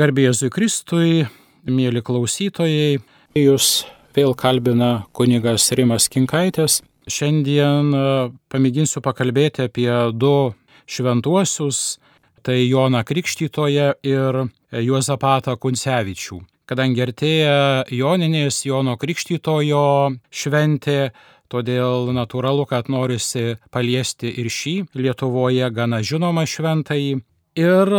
Garbėjėzui Kristui, mėly klausytojai, jūs vėl kalbina kunigas Rimas Kinkaitis. Šiandien e, pamėginsiu pakalbėti apie du šventuosius, tai Joną Krikštytoje ir Juozapatą Kuncevičių. Kadangi artėja Joninės Jono Krikštytojo šventė, todėl natūralu, kad norisi paliesti ir šį Lietuvoje gana žinomą šventąjį. Ir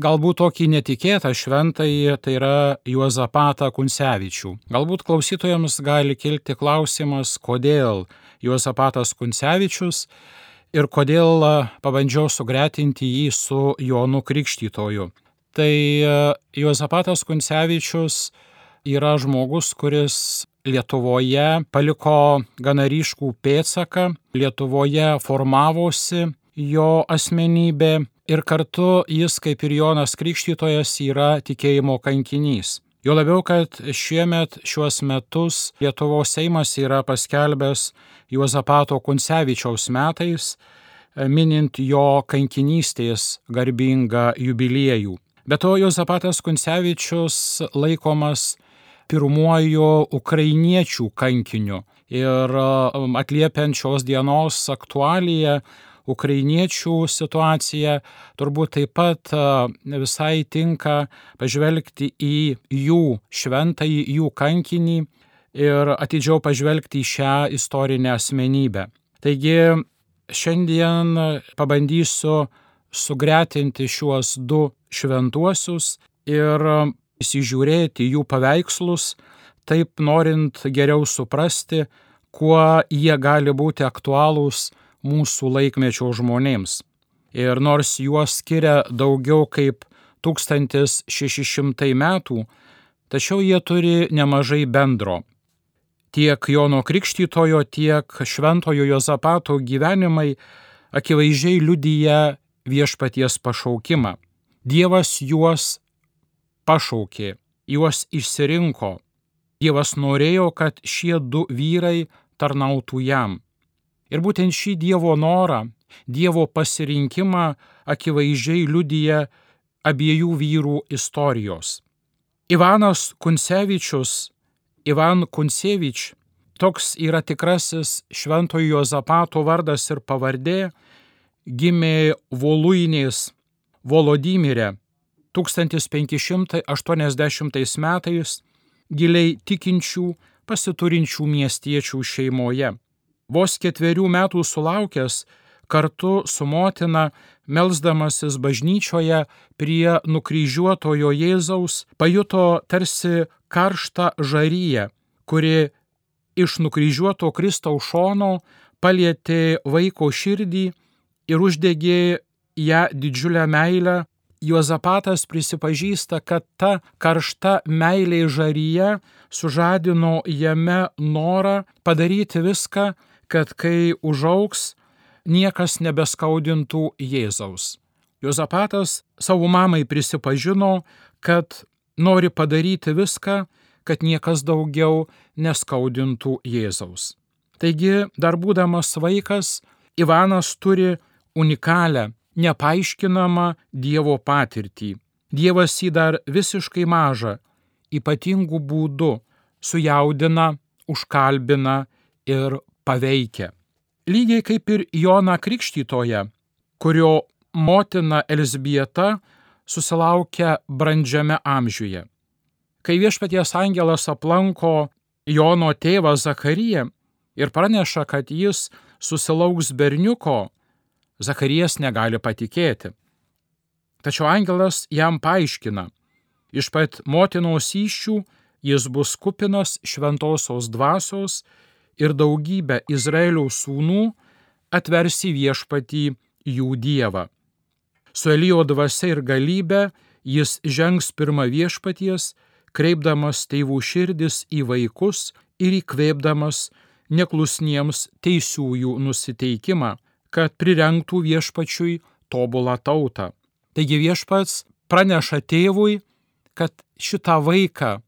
galbūt tokį netikėtą šventąjį, tai yra Juozapatą Kuncevičių. Galbūt klausytojams gali kilti klausimas, kodėl Juozapatas Kuncevičius ir kodėl pabandžiau sugretinti jį su Jonu Krikštytoju. Tai Juozapatas Kuncevičius yra žmogus, kuris Lietuvoje paliko gana ryškų pėtsaką, Lietuvoje formavosi jo asmenybė ir kartu jis, kaip ir Jonas Krikštytojas, yra tikėjimo kankinys. Jo labiau, kad šiemet šiuos metus Lietuvos Seimas yra paskelbęs Juozapato Kuncevičiaus metais, minint jo kankinystės garbingą jubiliejų. Be to, Juozapatas Kuncevičius laikomas pirmuoju ukrainiečių kankiniu ir atliepiant šios dienos aktualiją, ukrainiečių situaciją, turbūt taip pat visai tinka pažvelgti į jų šventąjį, jų kankinį ir atidžiau pažvelgti į šią istorinę asmenybę. Taigi šiandien pabandysiu sugretinti šiuos du šventuosius ir įsižiūrėti jų paveikslus, taip norint geriau suprasti, kuo jie gali būti aktualūs mūsų laikmečio žmonėms. Ir nors juos skiria daugiau kaip 1600 metų, tačiau jie turi nemažai bendro. Tiek Jono Krikštytojo, tiek Šventojo Jozapato gyvenimai akivaizdžiai liudyja viešpaties pašaukimą. Dievas juos pašaukė, juos išsirinko. Dievas norėjo, kad šie du vyrai tarnautų jam. Ir būtent šį Dievo norą, Dievo pasirinkimą akivaizdžiai liudyja abiejų vyrų istorijos. Ivanas Kuncevičius, Ivan Kuncevič, toks yra tikrasis Šventojo Jozapato vardas ir pavardė, gimė Voluinės Volodymire 1580 metais giliai tikinčių, pasiturinčių miestiečių šeimoje. Vos ketverių metų sulaukęs, kartu su motina, melzdamasis bažnyčioje prie nukryžiuotojo Jėzaus, pajuto tarsi karštą žaryją, kuri iš nukryžiuoto Kristaus šono palietė vaiko širdį ir uždegė ją didžiulę meilę. Juozapatas prisipažįsta, kad ta karšta meilė žaryje sužadino jame norą padaryti viską, kad kai užauks, niekas nebeskaudintų Jėzaus. Jozapatas savo mamai prisipažino, kad nori padaryti viską, kad niekas daugiau neskaudintų Jėzaus. Taigi, dar būdamas vaikas, Ivanas turi unikalią, nepaaiškinamą Dievo patirtį. Dievas jį dar visiškai mažą, ypatingų būdų sujaudina, užkalbina ir paveikia. Lygiai kaip ir Jona Krikštytoje, kurio motina Elsbieta susilaukia brandžiame amžiuje. Kai viešpaties angelas aplanko Jono tėvą Zakariją ir praneša, kad jis susilauks berniuko, Zakarijas negali patikėti. Tačiau angelas jam paaiškina, iš pat motinos įščių jis bus kupinas šventosios dvasios ir daugybę Izraelio sūnų atversi viešpatį jų dievą. Su Elijo dvasia ir galybė jis žengs pirmą viešpaties, kreipdamas tėvų širdis į vaikus ir įkvėpdamas neklusniems teisiųjų nusiteikimą, kad prirenktų viešpačiui tobulą tautą. Taigi viešpats praneša tėvui, kad šitą vaiką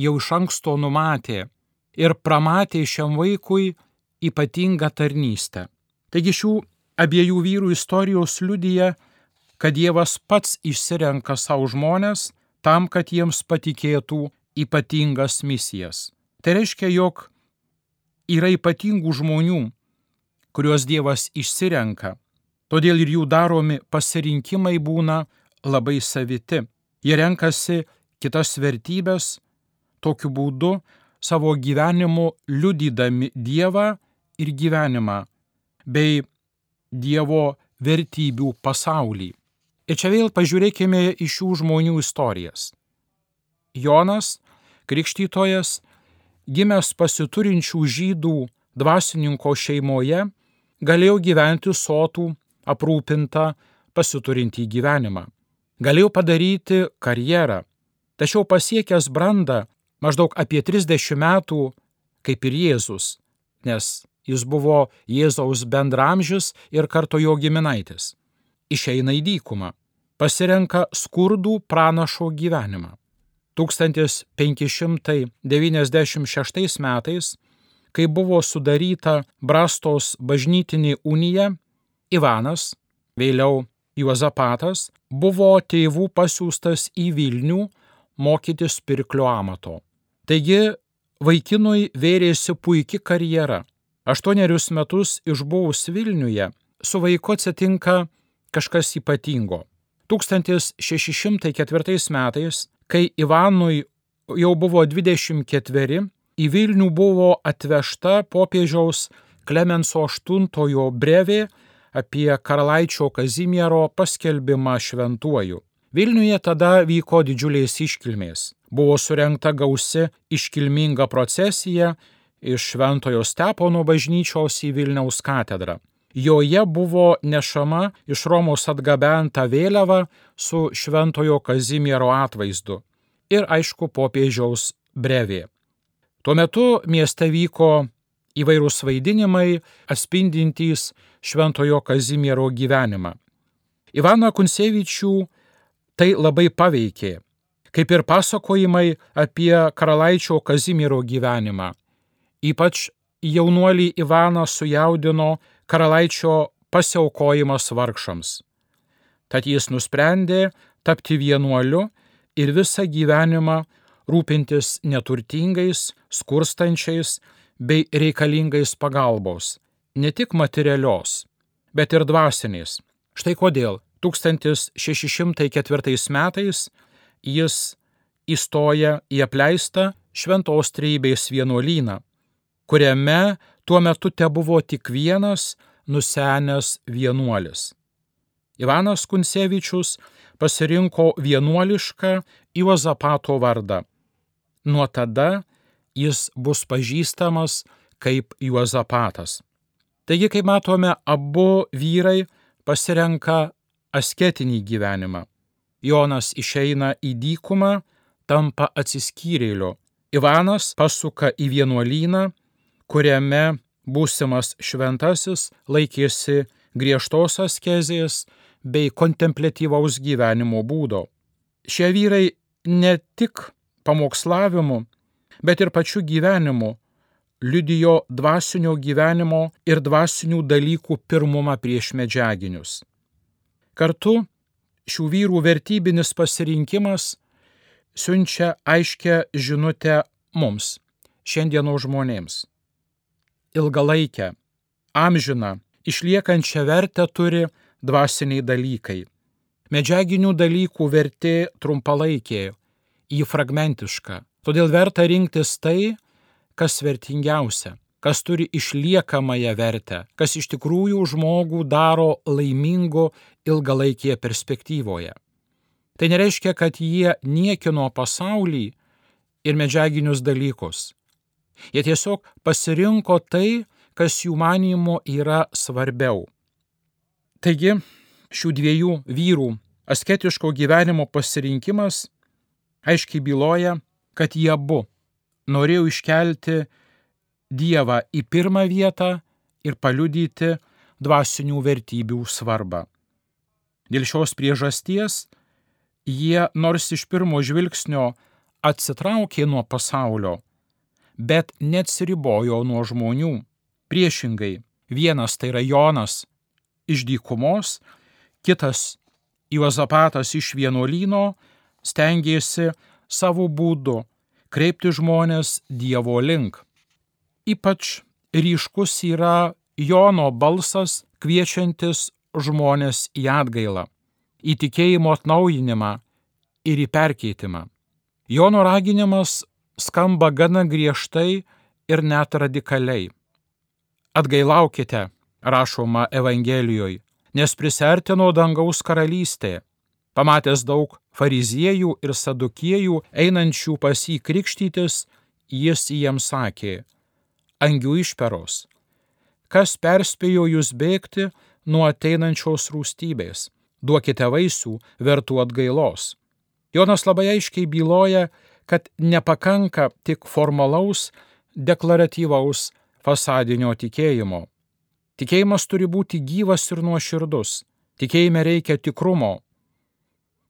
jau iš anksto numatė ir pramatė šiam vaikui ypatingą tarnystę. Taigi šių abiejų vyrų istorijos liudyja, kad Dievas pats išsirenka savo žmonės, tam, kad jiems patikėtų ypatingas misijas. Tai reiškia, jog yra ypatingų žmonių, kuriuos Dievas išsirenka, todėl ir jų daromi pasirinkimai būna labai saviti. Jie renkasi kitas vertybės, tokiu būdu savo gyvenimu liudydami Dievą ir gyvenimą, bei Dievo vertybių pasaulį. Ir čia vėl pažiūrėkime į šių žmonių istorijas. Jonas, krikštytojas, gimęs pasiturinčių žydų dvasininko šeimoje, galėjo gyventi sotų, aprūpintą, pasiturintį gyvenimą. Galėjo padaryti karjerą, tačiau pasiekęs brandą maždaug apie 30 metų, kaip ir Jėzus, nes jis buvo Jėzaus bendramžis ir kartu jo giminaitis, išeina į dykumą, pasirenka skurdų pranašo gyvenimą. 1596 metais, kai buvo sudaryta Brastos bažnytinė unija, Ivanas, vėliau Juozapatas, buvo tėvų pasiūstas į Vilnių mokytis pirklio amato. Taigi vaikinui vėrėsi puikia karjera. Aštuonerius metus išbuvus Vilniuje, su vaiku atsitinka kažkas ypatingo. 1604 metais kai Ivanui jau buvo 24, į Vilnių buvo atvežta popiežiaus Klemenso VIII brevė apie karalaičio Kazimiero paskelbimą šventuoju. Vilniuje tada vyko didžiulės iškilmės. Buvo surenkta gausi iškilminga procesija iš Šventojo Stepono bažnyčios į Vilniaus katedrą. Joje buvo nešama iš Romos atgabenta vėliava su Šventojo Kazimiero atvaizdu ir aišku popiežiaus brevė. Tuo metu mieste vyko įvairūs vaidinimai atspindintys Šventojo Kazimiero gyvenimą. Ivaną Kunsevičių tai labai paveikė, kaip ir pasakojimai apie karalaičio Kazimiero gyvenimą. Ypač jaunuolį Ivaną sujaudino karalaičio pasiaukojimas vargšams. Tad jis nusprendė tapti vienuoliu ir visą gyvenimą rūpintis neturtingais, skurstančiais bei reikalingais pagalbos, ne tik materialios, bet ir dvasinės. Štai kodėl 1604 metais jis įstoja į apleistą šventos treibės vienuolyną, kuriame tuo metu te buvo tik vienas nusenęs vienuolis. Ivanas Kuncevičius pasirinko vienuolišką Juozapato vardą. Nuo tada jis bus pažįstamas kaip Juozapatas. Taigi, kaip matome, abu vyrai pasirenka asketinį gyvenimą. Jonas išeina į dykumą, tampa atsiskyrėliu. Ivanas pasuka į vienuolyną, kuriame būsimas šventasis laikėsi griežtos askezės bei kontemplatyvaus gyvenimo būdo. Šie vyrai ne tik pamokslavimu, bet ir pačiu gyvenimu liudijo dvasinio gyvenimo ir dvasinių dalykų pirmumą prieš medžiaginius. Kartu šių vyrų vertybinis pasirinkimas siunčia aiškę žinutę mums, šiandieno žmonėms ilgalaikę, amžiną, išliekančią vertę turi dvasiniai dalykai. Medžiaginių dalykų vertė trumpalaikė, jį fragmentiška. Todėl verta rinktis tai, kas vertingiausia, kas turi išliekamąją vertę, kas iš tikrųjų žmogų daro laimingu ilgalaikėje perspektyvoje. Tai nereiškia, kad jie niekino pasaulį ir medžiaginius dalykus. Jie tiesiog pasirinko tai, kas jų manimo yra svarbiau. Taigi, šių dviejų vyrų asketiško gyvenimo pasirinkimas aiškiai byloja, kad jie abu norėjo iškelti Dievą į pirmą vietą ir paliudyti dvasinių vertybių svarbą. Dėl šios priežasties jie nors iš pirmo žvilgsnio atsitraukė nuo pasaulio, bet neatsiribojo nuo žmonių. Priešingai, vienas tai yra Jonas iš dykumos, kitas Juozapatas iš vienuolyno stengėsi savo būdu kreipti žmonės Dievo link. Ypač ryškus yra Jono balsas kviečiantis žmonės į atgailą, į tikėjimo atnaujinimą ir į perkeitimą. Jono raginimas skamba gana griežtai ir net radikaliai. Atgailaukite, rašoma Evangelijoje, nes prisertino dangaus karalystė. Pamatęs daug fariziejų ir sadukiejų einančių pas jį krikštytis, jis jiems sakė, angių išperos, kas perspėjo jūs bėgti nuo ateinančios rūstybės, duokite vaisių vertų atgailos. Jonas labai aiškiai byloja, kad nepakanka tik formalaus, deklaratyvaus fasadinio tikėjimo. Tikėjimas turi būti gyvas ir nuoširdus. Tikėjime reikia tikrumo.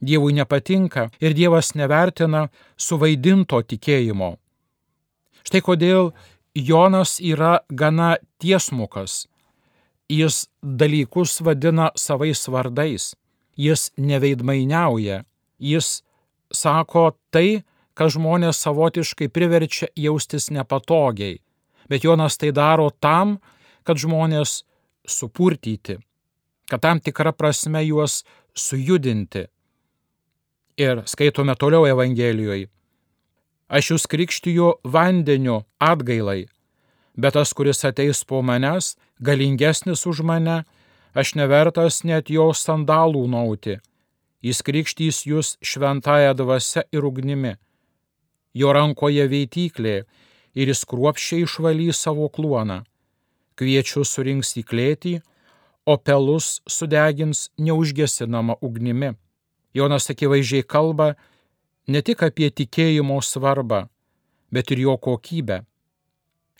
Dievui nepatinka ir Dievas nevertina suvaidinto tikėjimo. Štai kodėl Jonas yra gana tiesmukas. Jis dalykus vadina savais vardais. Jis neveidmainiauja. Jis sako tai, kas žmonės savotiškai priverčia jaustis nepatogiai. Bet Jonas tai daro tam, kad žmonės supurtyti, kad tam tikrą prasme juos sujudinti. Ir skaitome toliau Evangelijoje. Aš jūs krikštiju vandeniu atgailai, bet tas, kuris ateis po manęs, galingesnis už mane, aš nevertas net jo sandalų nauti. Jis krikštys jūs šventąją dvasę ir ugnimi. Jo rankoje veityklė ir jis kruopščiai išvalys savo kluoną. Kviečių surinks į klėtį, o pelus sudegins neužgesinama ugnimi. Jonas akivaizdžiai kalba ne tik apie tikėjimo svarbą, bet ir jo kokybę.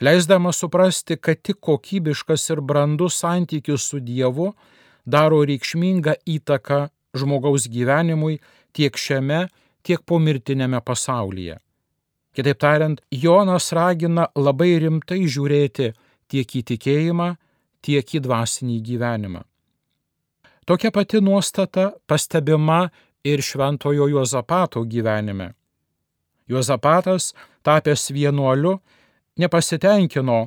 Leisdama suprasti, kad tik kokybiškas ir brandus santykis su Dievu daro reikšmingą įtaką žmogaus gyvenimui tiek šiame, tiek pomirtinėme pasaulyje. Kitaip tariant, Jonas ragina labai rimtai žiūrėti tiek į tikėjimą, tiek į dvasinį gyvenimą. Tokia pati nuostata pastebima ir šventojo Juozapato gyvenime. Juozapatas, tapęs vienuoliu, nepasitenkino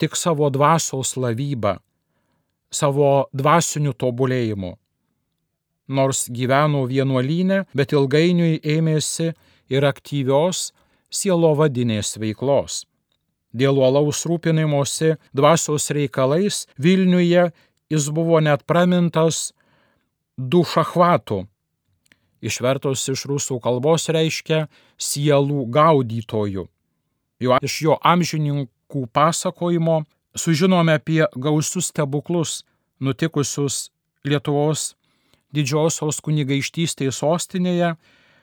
tik savo dvasios lavybą, savo dvasiniu tobulėjimu. Nors gyveno vienuolynė, bet ilgainiui ėmėsi ir aktyvios sielovadinės veiklos. Dėl uolaus rūpinimuose dvasios reikalais Vilniuje jis buvo net pramintas dušachvatu. Išvertus iš rusų kalbos reiškia sielų gaudytojų. Jo, iš jo amžininkų pasakojimo sužinome apie gausius stebuklus nutikusius Lietuvos didžiosios kunigaištystės sostinėje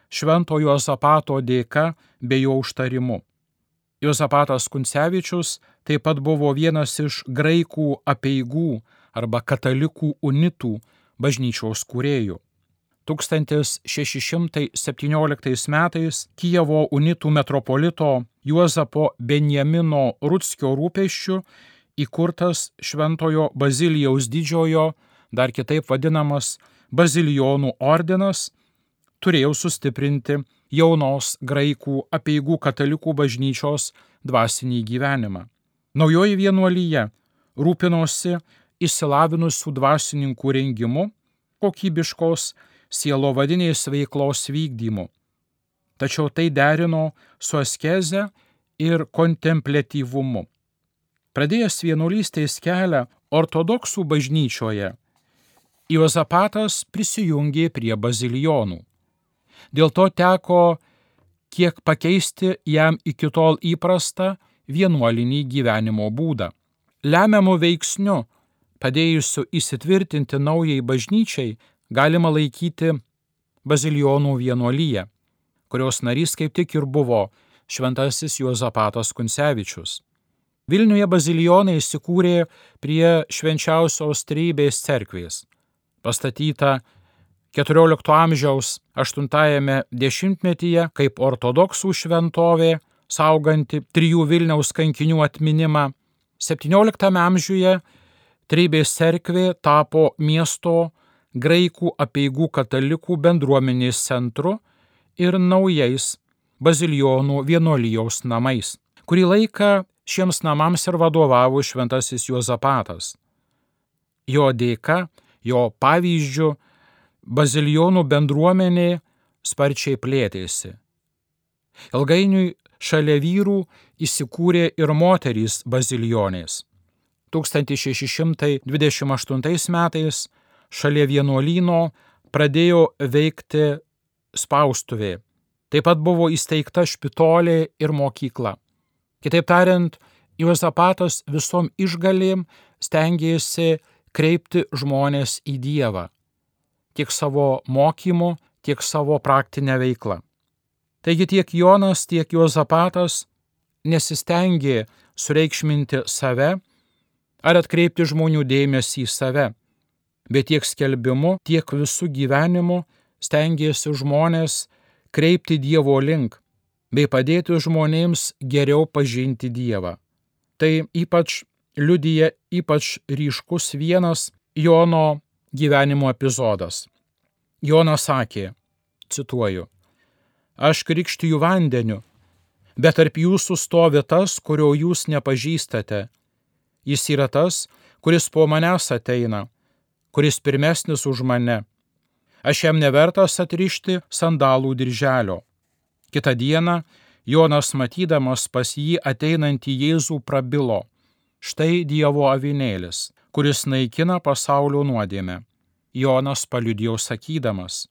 Šventojo Zapato dėka bei jo užtarimu. Jozapatas Kuncevičius taip pat buvo vienas iš graikų apieigų arba katalikų unitų bažnyčios kūrėjų. 1617 metais Kijevo unitų metropolito Juozapo Benjamino Rutskio rūpeščių įkurtas Šventojo Bazilijaus didžiojo, dar kitaip vadinamas Bazilijonų ordinas, turėjo sustiprinti jaunos graikų apieigų katalikų bažnyčios dvasinį gyvenimą. Naujoji vienuolyje rūpinosi išsilavinusių dvasininkų rengimu, kokybiškos sielovadinės veiklos vykdymu. Tačiau tai derino su askeze ir kontemplatyvumu. Pradėjęs vienuolystės kelią ortodoksų bažnyčioje, Juozapatas prisijungė prie bazilijonų. Dėl to teko kiek pakeisti jam iki tol įprastą vienuolinį gyvenimo būdą. Lemiamų veiksnių, padėjusių įsitvirtinti naujai bažnyčiai, galima laikyti Bazilijonų vienuolyje, kurios narys kaip tik ir buvo šventasis Juozapatas Kuncevičius. Vilniuje bazilijonai įsikūrė prie švenčiausios trybės cerkvės, pastatyta XIV amžiaus 8-ame dešimtmetyje kaip ortodoksų šventovė, sauganti trijų Vilniaus kankinių atminimą. XVII amžiuje Trybės cerkvė tapo miesto graikų apieigų katalikų bendruomenės centru ir naujais bazilionų vienolyjaus namais. Kurį laiką šiems namams ir vadovavo šventasis Juozapatas. Jo dėka, jo pavyzdžių, bazilionų bendruomenė sparčiai plėtėsi. Ilgainiui šalia vyrų įsikūrė ir moterys bazilionės. 1628 metais šalia vienuolyno pradėjo veikti spaustuvė. Taip pat buvo įsteigta špitolė ir mokykla. Kitaip tariant, Juozapatas visom išgalėm stengiasi kreipti žmonės į Dievą. Tiek savo mokymu, tiek savo praktinę veiklą. Taigi tiek Jonas, tiek Juozapatas nesistengė sureikšminti save ar atkreipti žmonių dėmesį į save, bet tiek skelbimu, tiek visų gyvenimu stengiasi žmonės kreipti Dievo link bei padėti žmonėms geriau pažinti Dievą. Tai ypač liudyja ypač ryškus vienas Jono gyvenimo epizodas. Jonas sakė, cituoju, Aš krikštiju vandeniu, bet tarp jūsų stovi tas, kurio jūs nepažįstate. Jis yra tas, kuris po manęs ateina, kuris pirmesnis už mane. Aš jam nevertas atrišti sandalų dirželio. Kita diena Jonas matydamas pas jį ateinantį Jėzų prabilo. Štai Dievo avinėlis, kuris naikina pasaulio nuodėmę. Jonas paliudėjo sakydamas,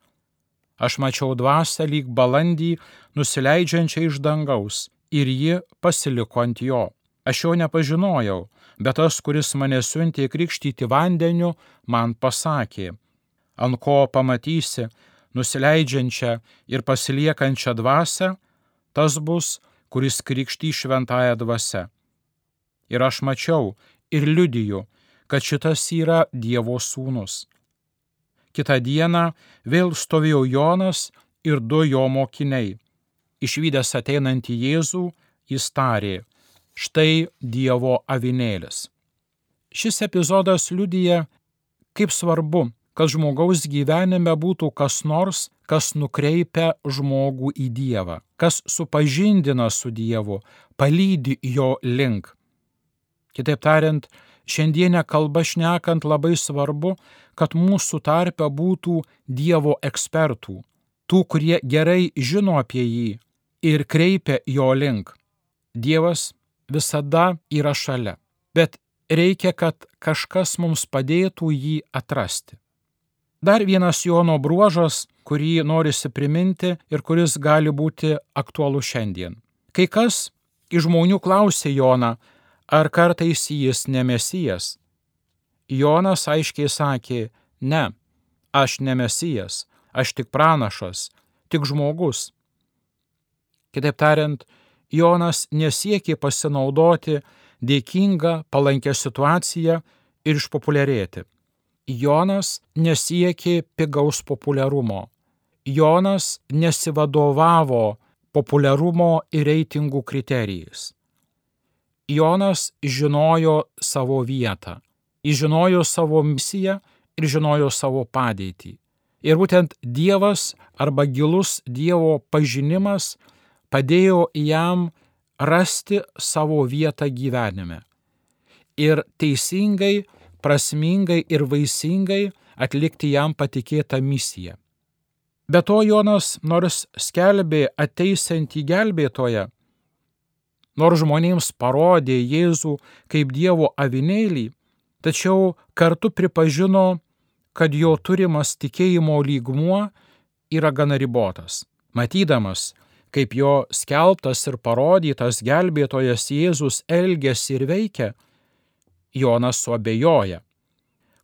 Aš mačiau dvasę lyg balandį nusileidžiančią iš dangaus ir ji pasiliko ant jo. Aš jo nepažinojau, bet tas, kuris mane siuntė krikštyti vandeniu, man pasakė, ant ko pamatysi nusileidžiančią ir pasiliekančią dvasę, tas bus, kuris krikšty šventąją dvasę. Ir aš mačiau ir liudiju, kad šitas yra Dievo sūnus. Kita diena vėl stovėjo Jonas ir du jo mokiniai. Išvykęs ateinantį Jėzų, jis tarė, štai Dievo avinėlis. Šis epizodas liudyja, kaip svarbu, kad žmogaus gyvenime būtų kas nors, kas nukreipia žmogų į Dievą, kas supažindina su Dievu, palydi jo link. Kitaip tariant, šiandienę kalbą šnekant labai svarbu, kad mūsų tarpe būtų Dievo ekspertų, tų, kurie gerai žino apie jį ir kreipia jo link. Dievas visada yra šalia, bet reikia, kad kažkas mums padėtų jį atrasti. Dar vienas Jono bruožas, kurį norisi priminti ir kuris gali būti aktualus šiandien. Kai kas iš žmonių klausė Joną, ar kartais jis nemesijas, Jonas aiškiai sakė, ne, aš ne mesijas, aš tik pranašas, tik žmogus. Kitaip tariant, Jonas nesiekė pasinaudoti dėkingą, palankę situaciją ir išpopuliarėti. Jonas nesiekė pigaus populiarumo. Jonas nesivadovavo populiarumo ir reitingų kriterijais. Jonas žinojo savo vietą. Jis žinojo savo misiją ir žinojo savo padėtį. Ir būtent Dievas arba gilus Dievo pažinimas padėjo jam rasti savo vietą gyvenime. Ir teisingai, prasmingai ir vaisingai atlikti jam patikėtą misiją. Be to Jonas nors skelbė ateisiantį gelbėtoją, nors žmonėms parodė Jėzų kaip Dievo avinėlį, tačiau kartu pripažino, kad jo turimas tikėjimo lygmuo yra gana ribotas. Matydamas, kaip jo skelbtas ir parodytas gelbėtojas Jėzus elgesi ir veikia, Jonas suabejoja.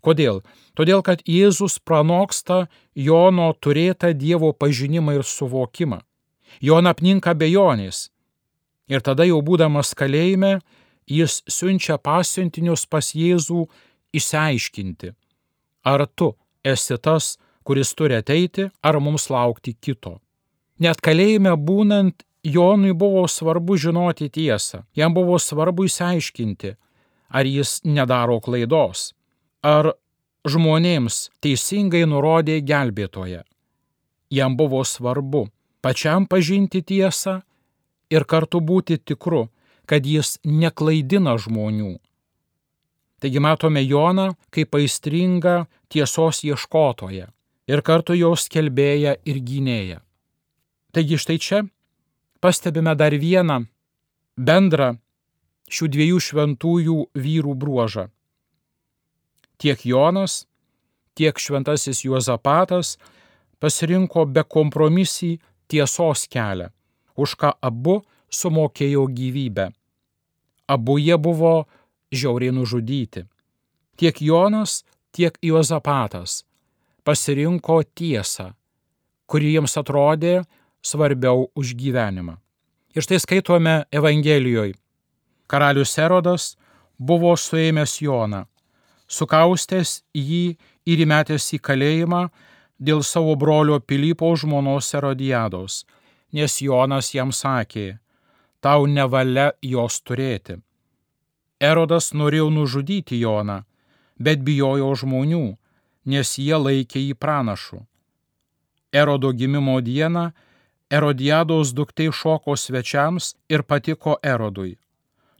Kodėl? Todėl, kad Jėzus pranoksta Jono turėtą Dievo pažinimą ir suvokimą. Joną apninka bejonės. Ir tada jau būdamas kalėjime, jis siunčia pasiuntinius pas Jėzų išsiaiškinti, ar tu esi tas, kuris turi ateiti, ar mums laukti kito. Net kalėjime būnant, Jonui buvo svarbu žinoti tiesą, jam buvo svarbu išsiaiškinti, ar jis nedaro klaidos, ar žmonėms teisingai nurodė gelbėtoje. Jam buvo svarbu, pačiam pažinti tiesą ir kartu būti tikru, kad jis neklaidina žmonių. Taigi matome Joną kaip aistringą tiesos ieškotoją ir kartu jos kelbėją ir gynėją. Taigi štai čia pastebime dar vieną bendrą šių dviejų šventųjų vyrų bruožą. Tiek Jonas, tiek šventasis Juozapatas pasirinko bekompromisį tiesos kelią, už ką abu sumokėjo gyvybę. Abu jie buvo žiauriai nužudyti. Tiek Jonas, tiek Juozapatas pasirinko tiesą, kuri jiems atrodė svarbiau už gyvenimą. Ir štai skaitome Evangelijoje. Karalius Erodas buvo suėmęs Joną, sukaustęs jį ir įmetęs į kalėjimą dėl savo brolio Pilypo žmonos Erodijados, nes Jonas jam sakė, tau nevalia jos turėti. Erodas norėjo nužudyti Joną, bet bijojo žmonių, nes jie laikė jį pranašu. Erodo gimimo dieną Erodijados duktei šoko svečiams ir patiko Erodui.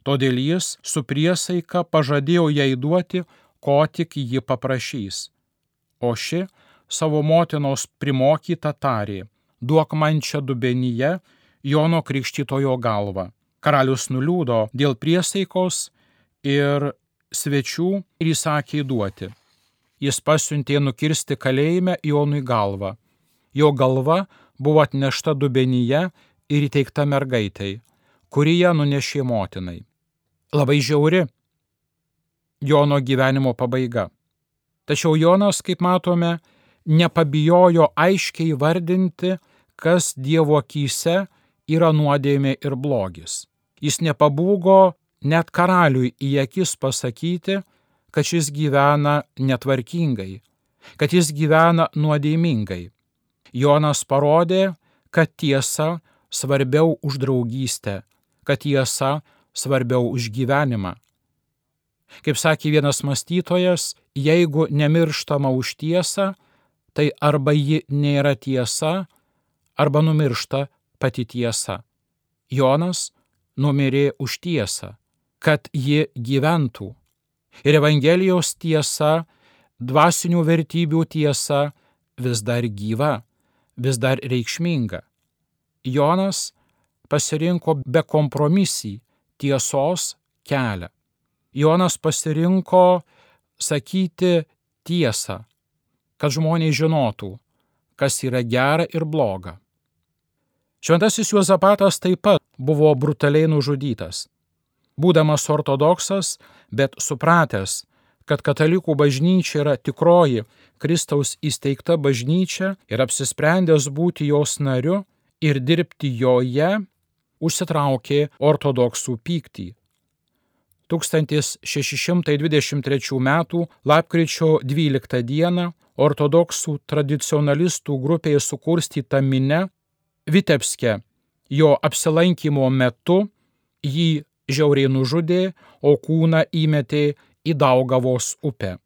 Todėl jis su priesaika pažadėjo jai duoti, ko tik ji paprašys. O ši savo motinos primokyta tarė, duok man čia dubenyje Jono Krikštytojo galvą. Karalius nuliūdo dėl priesaikos ir svečių ir įsakė įduoti. Jis pasiuntė nukirsti kalėjime Jonui galvą. Jo galva buvo atnešta dubenyje ir įteikta mergaitai, kuri ją nunešė motinai. Labai žiauri Jono gyvenimo pabaiga. Tačiau Jonas, kaip matome, nepabijojo aiškiai vardinti, kas Dievo akise yra nuodėmė ir blogis. Jis nepabūgo net karaliui į akis pasakyti, kad šis gyvena netvarkingai, kad jis gyvena nuodėmingai. Jonas parodė, kad tiesa svarbiau už draugystę, kad tiesa svarbiau už gyvenimą. Kaip sakė vienas mąstytojas, jeigu nemirštama už tiesą, tai arba ji nėra tiesa, arba numiršta pati tiesa. Jonas numirė už tiesą, kad ji gyventų. Ir Evangelijos tiesa, dvasinių vertybių tiesa vis dar gyva, vis dar reikšminga. Jonas pasirinko bekompromisį tiesos kelią. Jonas pasirinko sakyti tiesą, kad žmonės žinotų, kas yra gera ir bloga. Šventasis Juozapatas taip pat buvo brutaliai nužudytas. Būdamas ortodoksas, bet supratęs, kad katalikų bažnyčia yra tikroji Kristaus įsteigta bažnyčia ir apsisprendęs būti jos nariu ir dirbti joje, užsitraukė ortodoksų pyktį. 1623 m. lapkričio 12 d. ortodoksų tradicionalistų grupėje sukurstyta minė Vitebske jo apsilankimo metu jį žiauriai nužudė, o kūną įmetė į Daugavos upę.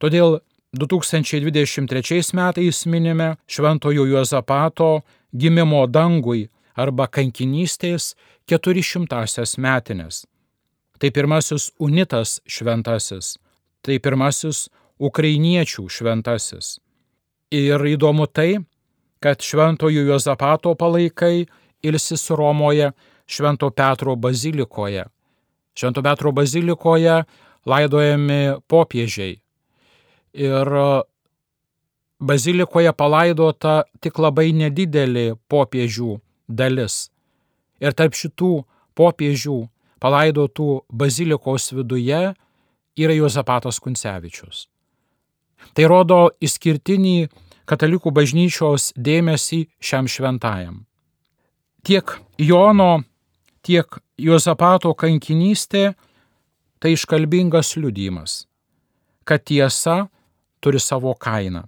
Todėl 2023 metais minime Šventojo Juozapato gimimo dangui arba kankinystės 400-asias metinės. Tai pirmasis unitas šventasis, tai pirmasis ukrainiečių šventasis. Ir įdomu tai, kad Šventojo Juozapato palaikai ilsis Romoje Švento Petro bazilikoje. Švento Petro bazilikoje laidojami popiežiai. Ir bazilikoje palaidota tik labai nedidelė popiežių dalis. Ir tarp šitų popiežių palaidotų bazilikos viduje yra Juozapatas Kuncevičius. Tai rodo išskirtinį katalikų bažnyčios dėmesį šiam šventajam. Tiek Jono, tiek Juozapato kankinystė tai iškalbingas liudymas, kad tiesa turi savo kainą.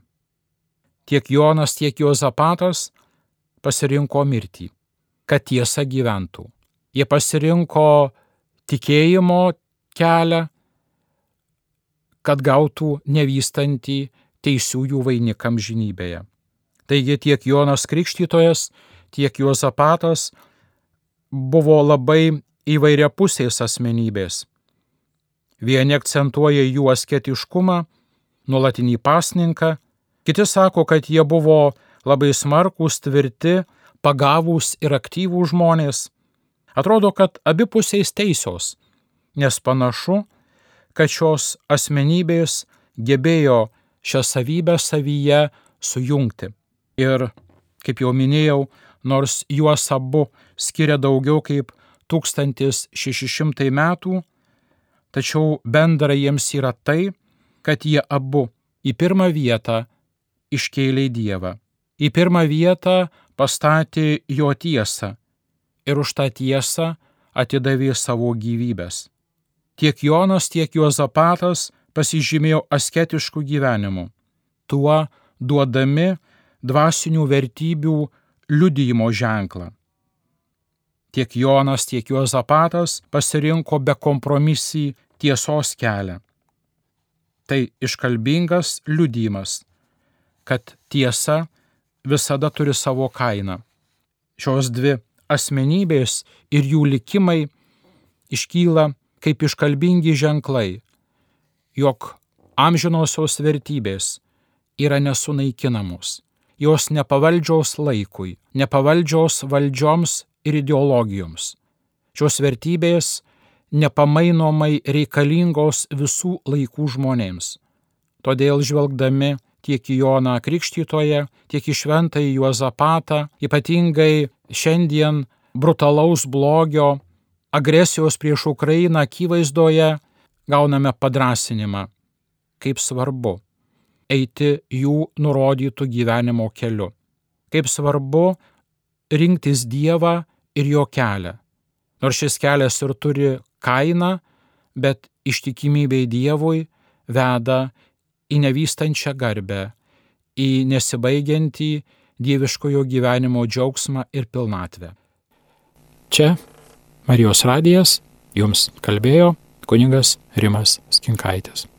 Tiek Jonas, tiek Juozapatas pasirinko mirtį, kad tiesa gyventų. Jie pasirinko tikėjimo kelią, kad gautų nevystantį teisiųjų vainikam žinybėje. Taigi tiek Jonas Krikštytojas, tiek Juozapatas buvo labai įvairiapusės asmenybės. Vieni akcentuoja jų asketiškumą, nuolatinį pasninką, kiti sako, kad jie buvo labai smarkus, tvirti, pagavūs ir aktyvūs žmonės. Atrodo, kad abipusiais teisios, nes panašu, kad šios asmenybės gebėjo šią savybę savyje sujungti. Ir, kaip jau minėjau, nors juos abu skiria daugiau kaip 1600 metų, tačiau bendra jiems yra tai, kad jie abu į pirmą vietą iškėlė Dievą. Į pirmą vietą pastatė jo tiesą ir už tą tiesą atidavė savo gyvybės. Tiek Jonas, tiek Juozapatas pasižymėjo asketiškų gyvenimų, tuo duodami dvasinių vertybių liudijimo ženklą. Tiek Jonas, tiek Juozapatas pasirinko bekompromisį tiesos kelią. Tai iškalbingas liudijimas, kad tiesa visada turi savo kainą. Šios dvi asmenybės ir jų likimai iškyla kaip iškalbingi ženklai, jog amžinosios vertybės yra nesunaikinamos, jos nepavaldžios laikui, nepavaldžios valdžioms ir ideologijoms. Šios vertybės nepamainomai reikalingos visų laikų žmonėms. Todėl žvelgdami tiek į Joną Krikštytoje, tiek į Šventąjį Juozapatą, ypatingai šiandien brutalaus blogio, agresijos prieš Ukrainą akivaizdoje, gauname padrasinimą, kaip svarbu eiti jų nurodytų gyvenimo keliu, kaip svarbu rinktis Dievą ir jo kelią. Nors šis kelias ir turi kainą, bet ištikimybė Dievui veda į nevystančią garbę, į nesibaigiantį dieviškojo gyvenimo džiaugsmą ir pilnatvę. Čia Marijos radijas jums kalbėjo kuningas Rimas Skinkaitis.